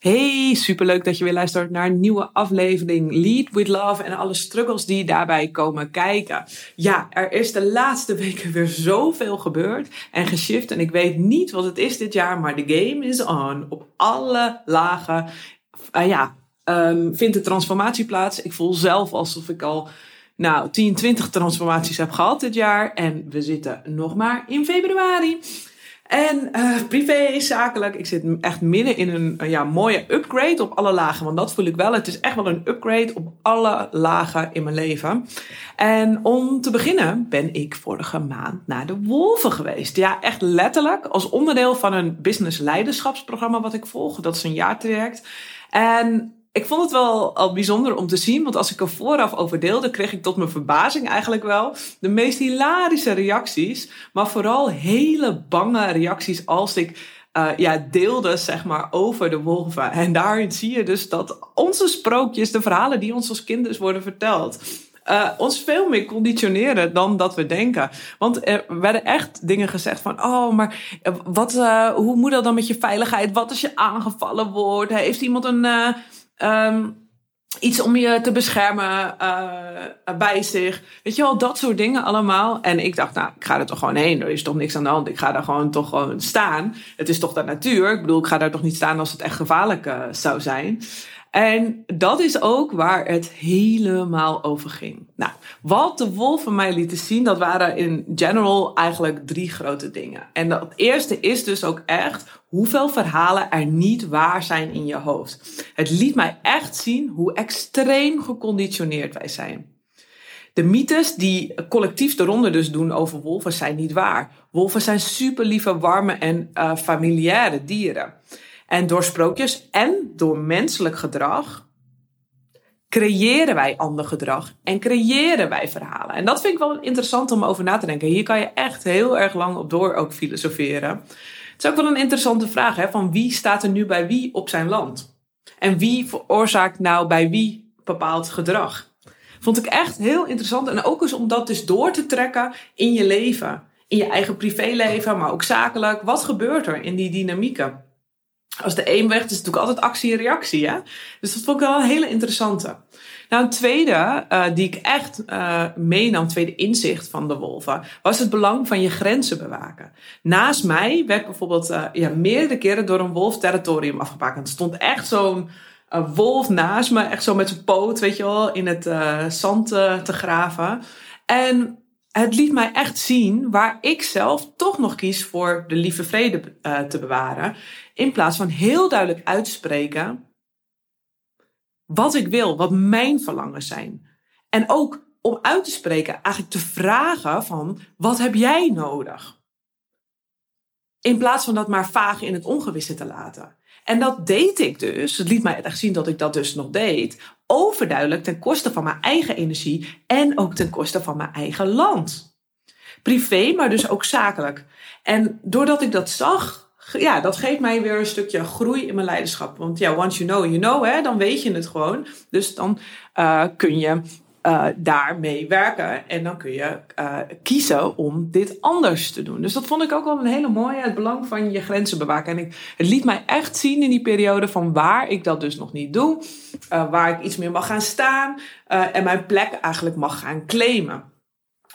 Hey, superleuk dat je weer luistert naar een nieuwe aflevering Lead with Love en alle struggles die daarbij komen kijken. Ja, er is de laatste weken weer zoveel gebeurd en geshift en ik weet niet wat het is dit jaar, maar de game is on. Op alle lagen uh, ja, um, vindt de transformatie plaats. Ik voel zelf alsof ik al nou, 10, 20 transformaties heb gehad dit jaar en we zitten nog maar in februari. En uh, privé, zakelijk, ik zit echt midden in een ja, mooie upgrade op alle lagen. Want dat voel ik wel. Het is echt wel een upgrade op alle lagen in mijn leven. En om te beginnen ben ik vorige maand naar de Wolven geweest. Ja, echt letterlijk als onderdeel van een business leiderschapsprogramma wat ik volg. Dat is een jaartraject. En ik vond het wel al bijzonder om te zien, want als ik er vooraf over deelde, kreeg ik tot mijn verbazing eigenlijk wel de meest hilarische reacties, maar vooral hele bange reacties als ik uh, ja, deelde zeg maar over de wolven. En daarin zie je dus dat onze sprookjes, de verhalen die ons als kinderen worden verteld, uh, ons veel meer conditioneren dan dat we denken. Want er werden echt dingen gezegd van, oh, maar wat, uh, hoe moet dat dan met je veiligheid? Wat als je aangevallen wordt? Heeft iemand een Um, iets om je te beschermen uh, bij zich. Weet je wel, dat soort dingen allemaal. En ik dacht, nou, ik ga er toch gewoon heen. Er is toch niks aan de hand. Ik ga daar gewoon toch gewoon staan. Het is toch de natuur. Ik bedoel, ik ga daar toch niet staan als het echt gevaarlijk uh, zou zijn. En dat is ook waar het helemaal over ging. Nou, wat de wolven mij lieten zien, dat waren in general eigenlijk drie grote dingen. En dat eerste is dus ook echt hoeveel verhalen er niet waar zijn in je hoofd. Het liet mij echt zien hoe extreem geconditioneerd wij zijn. De mythes die collectief de ronde dus doen over wolven zijn niet waar. Wolven zijn super lieve, warme en uh, familiaire dieren. En door sprookjes en door menselijk gedrag creëren wij ander gedrag en creëren wij verhalen. En dat vind ik wel interessant om over na te denken. Hier kan je echt heel erg lang op door ook filosoferen. Het is ook wel een interessante vraag, hè, van wie staat er nu bij wie op zijn land? En wie veroorzaakt nou bij wie bepaald gedrag? Vond ik echt heel interessant. En ook eens om dat dus door te trekken in je leven. In je eigen privéleven, maar ook zakelijk. Wat gebeurt er in die dynamieken? Als de een weg, is natuurlijk altijd actie en reactie. Hè? Dus dat vond ik wel een hele interessante. Nou, een tweede uh, die ik echt uh, meenam, tweede inzicht van de wolven, was het belang van je grenzen bewaken. Naast mij werd bijvoorbeeld uh, ja, meerdere keren door een wolf territorium afgepakt. Er stond echt zo'n wolf naast me, echt zo met zijn poot, weet je wel, in het zand te graven. En het liet mij echt zien waar ik zelf toch nog kies voor de lieve vrede te bewaren. In plaats van heel duidelijk uitspreken wat ik wil, wat mijn verlangens zijn. En ook om uit te spreken, eigenlijk te vragen van wat heb jij nodig? In plaats van dat maar vaag in het ongewisse te laten. En dat deed ik dus. Het liet mij echt zien dat ik dat dus nog deed. Overduidelijk ten koste van mijn eigen energie en ook ten koste van mijn eigen land. Privé, maar dus ook zakelijk. En doordat ik dat zag, ja, dat geeft mij weer een stukje groei in mijn leiderschap. Want ja, once you know, you know, hè, dan weet je het gewoon. Dus dan uh, kun je uh, daarmee werken. En dan kun je uh, kiezen om dit anders te doen. Dus dat vond ik ook wel een hele mooie. Het belang van je grenzen bewaken. En ik, het liet mij echt zien in die periode van waar ik dat dus nog niet doe. waar ik iets meer mag gaan staan. en mijn plek eigenlijk mag gaan claimen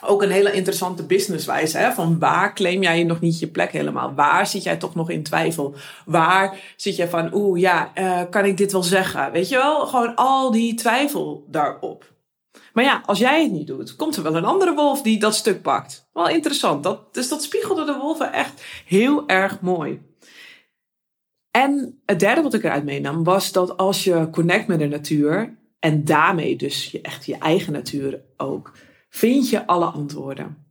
ook een hele interessante businesswijze. Hè? Van waar claim jij nog niet je plek helemaal? Waar zit jij toch nog in twijfel? Waar zit je van, oeh ja, kan ik dit wel zeggen? Weet je wel, gewoon al die twijfel daarop. Maar ja, als jij het niet doet, komt er wel een andere wolf die dat stuk pakt. Wel interessant. Dat, dus dat spiegelde de wolven echt heel erg mooi. En het derde wat ik eruit meenam was dat als je connect met de natuur en daarmee dus je, echt je eigen natuur ook vind je alle antwoorden.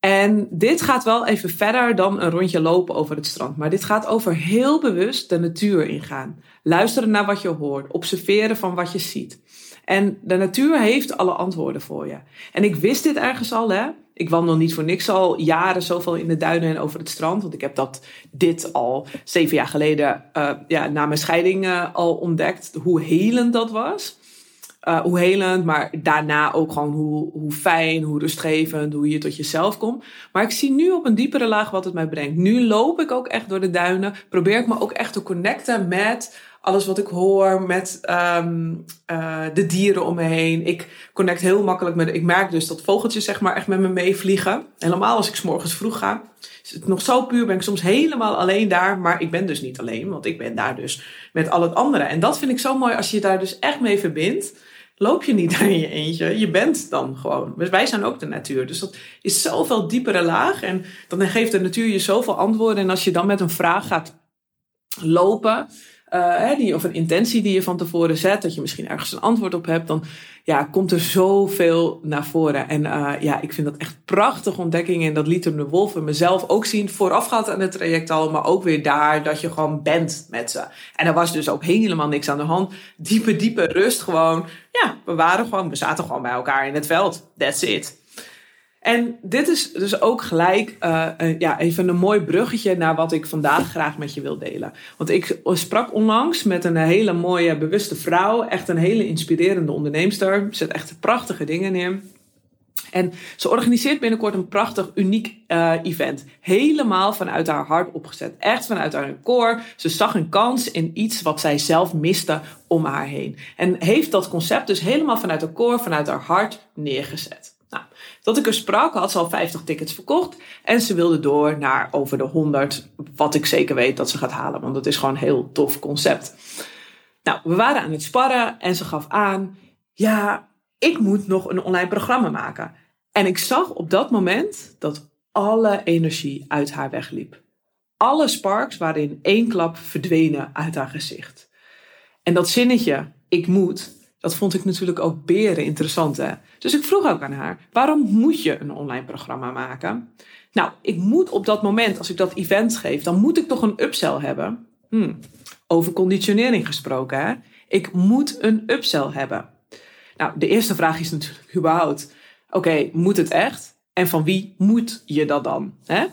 En dit gaat wel even verder dan een rondje lopen over het strand. Maar dit gaat over heel bewust de natuur ingaan. Luisteren naar wat je hoort. Observeren van wat je ziet. En de natuur heeft alle antwoorden voor je. En ik wist dit ergens al, hè. Ik wandel niet voor niks al jaren zoveel in de duinen en over het strand. Want ik heb dat, dit al zeven jaar geleden, uh, ja, na mijn scheiding uh, al ontdekt. Hoe helend dat was. Uh, hoe helend, maar daarna ook gewoon hoe, hoe fijn, hoe rustgevend, hoe je tot jezelf komt. Maar ik zie nu op een diepere laag wat het mij brengt. Nu loop ik ook echt door de duinen. Probeer ik me ook echt te connecten met alles wat ik hoor, met um, uh, de dieren om me heen. Ik connect heel makkelijk met. Ik merk dus dat vogeltjes zeg maar echt met me meevliegen. Helemaal als ik s morgens vroeg ga. Is het nog zo puur, ben ik soms helemaal alleen daar. Maar ik ben dus niet alleen, want ik ben daar dus met al het andere. En dat vind ik zo mooi als je daar dus echt mee verbindt loop je niet aan je eentje. Je bent dan gewoon. Wij zijn ook de natuur. Dus dat is zoveel diepere laag. En dan geeft de natuur je zoveel antwoorden. En als je dan met een vraag gaat lopen, uh, die, of een intentie die je van tevoren zet, dat je misschien ergens een antwoord op hebt, dan ja, komt er zoveel naar voren. En uh, ja, ik vind dat echt prachtige ontdekkingen. En dat liet de wolf en mezelf ook zien, voorafgaand aan het traject al, maar ook weer daar dat je gewoon bent met ze. En er was dus ook helemaal niks aan de hand. Diepe, diepe rust gewoon. Ja, we waren gewoon, we zaten gewoon bij elkaar in het veld. That's it. En dit is dus ook gelijk uh, ja, even een mooi bruggetje naar wat ik vandaag graag met je wil delen. Want ik sprak onlangs met een hele mooie, bewuste vrouw. Echt een hele inspirerende onderneemster. Zet echt prachtige dingen neer. En ze organiseert binnenkort een prachtig, uniek uh, event. Helemaal vanuit haar hart opgezet. Echt vanuit haar core. Ze zag een kans in iets wat zij zelf miste om haar heen. En heeft dat concept dus helemaal vanuit haar core, vanuit haar hart neergezet. Dat ik er sprak, had ze al 50 tickets verkocht. En ze wilde door naar over de 100. Wat ik zeker weet dat ze gaat halen. Want het is gewoon een heel tof concept. Nou, we waren aan het sparren en ze gaf aan. Ja, ik moet nog een online programma maken. En ik zag op dat moment dat alle energie uit haar wegliep. Alle sparks waren in één klap verdwenen uit haar gezicht. En dat zinnetje, ik moet, dat vond ik natuurlijk ook beren interessant. Hè? Dus ik vroeg ook aan haar: waarom moet je een online programma maken? Nou, ik moet op dat moment, als ik dat event geef, dan moet ik toch een upsell hebben. Hmm, over conditionering gesproken? Ik moet een upsell hebben. Nou, de eerste vraag is natuurlijk überhaupt: oké, moet het echt? En van wie moet je dat dan? Hè?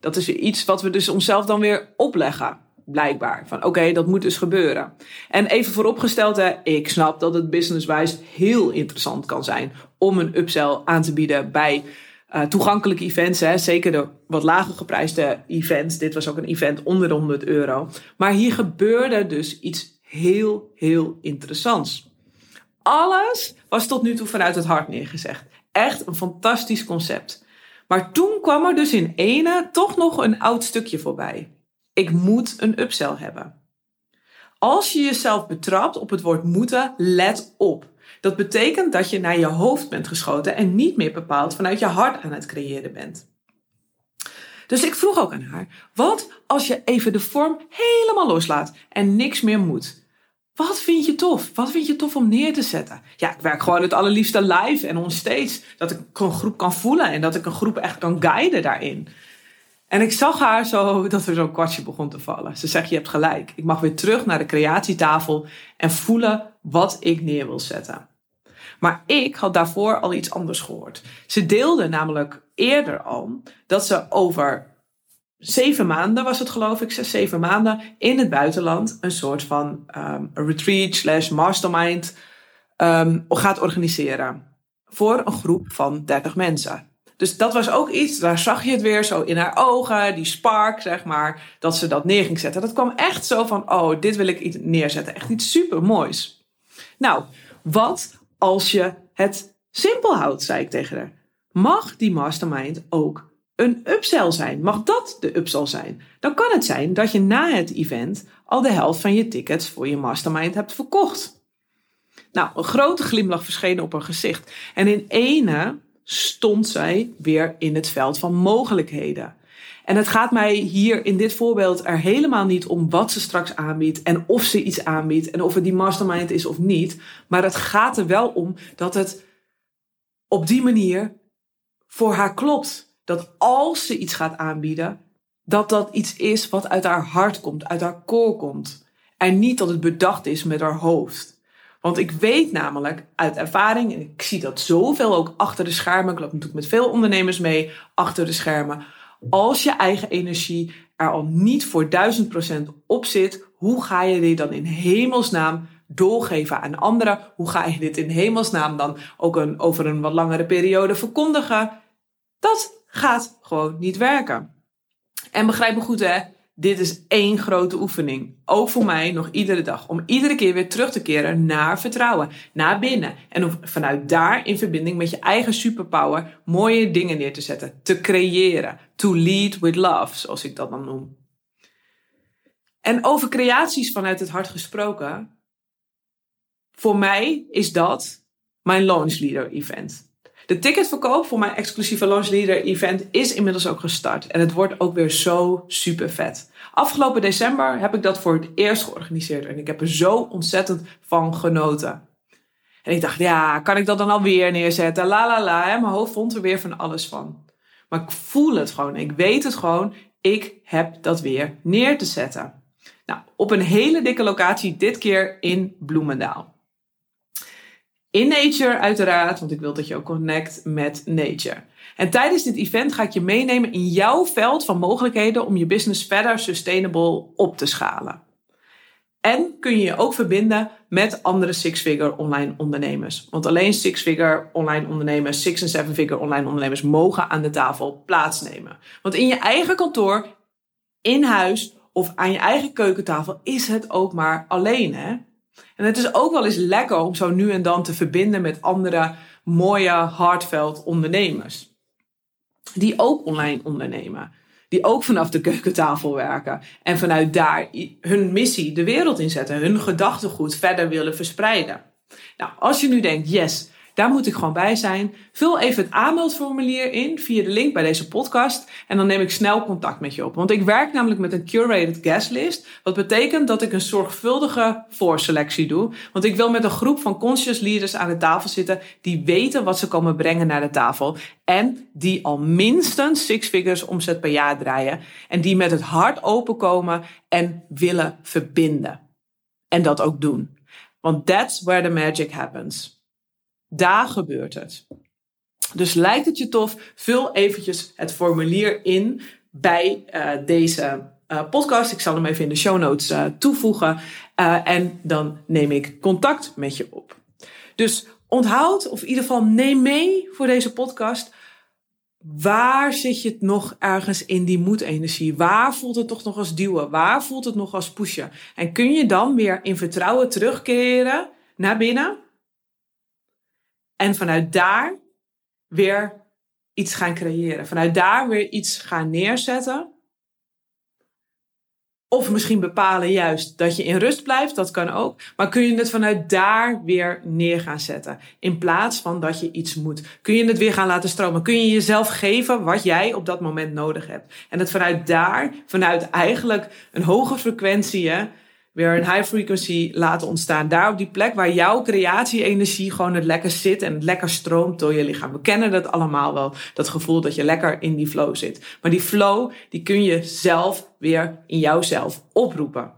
Dat is iets wat we dus onszelf dan weer opleggen blijkbaar. Van oké, dat moet dus gebeuren. En even vooropgesteld, hè, ik snap dat het businesswijs heel interessant kan zijn om een upsell aan te bieden bij uh, toegankelijke events. Hè, zeker de wat lager geprijsde events. Dit was ook een event onder de 100 euro. Maar hier gebeurde dus iets heel, heel interessants. Alles was tot nu toe vanuit het hart neergezegd. Echt een fantastisch concept. Maar toen kwam er dus in ene toch nog een oud stukje voorbij. Ik moet een upsell hebben. Als je jezelf betrapt op het woord moeten, let op. Dat betekent dat je naar je hoofd bent geschoten en niet meer bepaald vanuit je hart aan het creëren bent. Dus ik vroeg ook aan haar: wat als je even de vorm helemaal loslaat en niks meer moet? Wat vind je tof? Wat vind je tof om neer te zetten? Ja, ik werk gewoon het allerliefste live en onstage. Dat ik een groep kan voelen en dat ik een groep echt kan guiden daarin. En ik zag haar zo dat er zo'n kwartje begon te vallen. Ze zegt: Je hebt gelijk. Ik mag weer terug naar de creatietafel en voelen wat ik neer wil zetten. Maar ik had daarvoor al iets anders gehoord. Ze deelde namelijk eerder al dat ze over zeven maanden, was het geloof ik, zes, zeven maanden in het buitenland een soort van um, retreat slash mastermind um, gaat organiseren. Voor een groep van 30 mensen. Dus dat was ook iets, daar zag je het weer zo in haar ogen, die spark, zeg maar, dat ze dat neer ging zetten. Dat kwam echt zo van, oh, dit wil ik iets neerzetten. Echt iets super moois. Nou, wat als je het simpel houdt, zei ik tegen haar. Mag die mastermind ook een upsell zijn? Mag dat de upsell zijn? Dan kan het zijn dat je na het event al de helft van je tickets voor je mastermind hebt verkocht. Nou, een grote glimlach verscheen op haar gezicht. En in ene stond zij weer in het veld van mogelijkheden. En het gaat mij hier in dit voorbeeld er helemaal niet om wat ze straks aanbiedt en of ze iets aanbiedt en of het die mastermind is of niet. Maar het gaat er wel om dat het op die manier voor haar klopt. dat als ze iets gaat aanbieden, dat dat iets is wat uit haar hart komt, uit haar koor komt. En niet dat het bedacht is met haar hoofd. Want ik weet namelijk uit ervaring, en ik zie dat zoveel ook achter de schermen, ik loop natuurlijk met veel ondernemers mee achter de schermen. Als je eigen energie er al niet voor 1000% op zit, hoe ga je dit dan in hemelsnaam doorgeven aan anderen? Hoe ga je dit in hemelsnaam dan ook een, over een wat langere periode verkondigen? Dat gaat gewoon niet werken. En begrijp me goed hè, dit is één grote oefening. Ook voor mij nog iedere dag. Om iedere keer weer terug te keren naar vertrouwen. Naar binnen. En om vanuit daar in verbinding met je eigen superpower mooie dingen neer te zetten. Te creëren. To lead with love, zoals ik dat dan noem. En over creaties vanuit het hart gesproken. Voor mij is dat mijn Launch Leader event. De ticketverkoop voor mijn exclusieve Launch Leader event is inmiddels ook gestart. En het wordt ook weer zo super vet. Afgelopen december heb ik dat voor het eerst georganiseerd. En ik heb er zo ontzettend van genoten. En ik dacht, ja, kan ik dat dan alweer neerzetten? La la la. Mijn hoofd vond er weer van alles van. Maar ik voel het gewoon. Ik weet het gewoon. Ik heb dat weer neer te zetten. Nou, op een hele dikke locatie, dit keer in Bloemendaal in nature uiteraard, want ik wil dat je ook connect met nature. En tijdens dit event ga ik je meenemen in jouw veld van mogelijkheden om je business verder sustainable op te schalen. En kun je je ook verbinden met andere six-figure online ondernemers. Want alleen six-figure online ondernemers, six- en seven-figure online ondernemers mogen aan de tafel plaatsnemen. Want in je eigen kantoor, in huis of aan je eigen keukentafel is het ook maar alleen, hè? En het is ook wel eens lekker om zo nu en dan te verbinden met andere mooie, hardveld ondernemers. Die ook online ondernemen. Die ook vanaf de keukentafel werken. En vanuit daar hun missie de wereld inzetten. Hun gedachtegoed verder willen verspreiden. Nou, als je nu denkt, yes, daar moet ik gewoon bij zijn. Vul even het aanmeldformulier in via de link bij deze podcast. En dan neem ik snel contact met je op. Want ik werk namelijk met een curated guest list. Wat betekent dat ik een zorgvuldige voorselectie doe. Want ik wil met een groep van conscious leaders aan de tafel zitten. Die weten wat ze komen brengen naar de tafel. En die al minstens six figures omzet per jaar draaien. En die met het hart open komen en willen verbinden. En dat ook doen. Want that's where the magic happens. Daar gebeurt het. Dus lijkt het je tof? Vul eventjes het formulier in bij uh, deze uh, podcast. Ik zal hem even in de show notes uh, toevoegen. en dan neem ik contact met je op. Dus onthoud, of in ieder geval neem mee voor deze podcast. Waar zit je het nog ergens in die moedenergie? Waar voelt het toch nog als duwen? Waar voelt het nog als pushen? En kun je dan weer in vertrouwen terugkeren naar binnen? En vanuit daar weer iets gaan creëren. Vanuit daar weer iets gaan neerzetten. Of misschien bepalen juist dat je in rust blijft, dat kan ook. Maar kun je het vanuit daar weer neer gaan zetten. In plaats van dat je iets moet. Kun je het weer gaan laten stromen. Kun je jezelf geven wat jij op dat moment nodig hebt. En het vanuit daar, vanuit eigenlijk een hoge frequentie, weer een high frequency laten ontstaan. Daar op die plek waar jouw creatie-energie gewoon het lekker zit en het lekker stroomt door je lichaam. We kennen dat allemaal wel, dat gevoel dat je lekker in die flow zit. Maar die flow, die kun je zelf weer in jouzelf oproepen.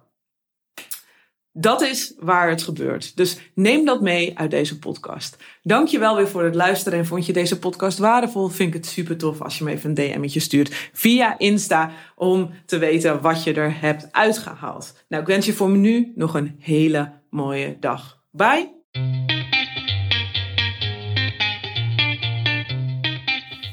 Dat is waar het gebeurt. Dus neem dat mee uit deze podcast. Dank je wel weer voor het luisteren. En vond je deze podcast waardevol? Vind ik het super tof als je me even een DM'tje stuurt via Insta om te weten wat je er hebt uitgehaald. Nou, ik wens je voor nu nog een hele mooie dag. Bye!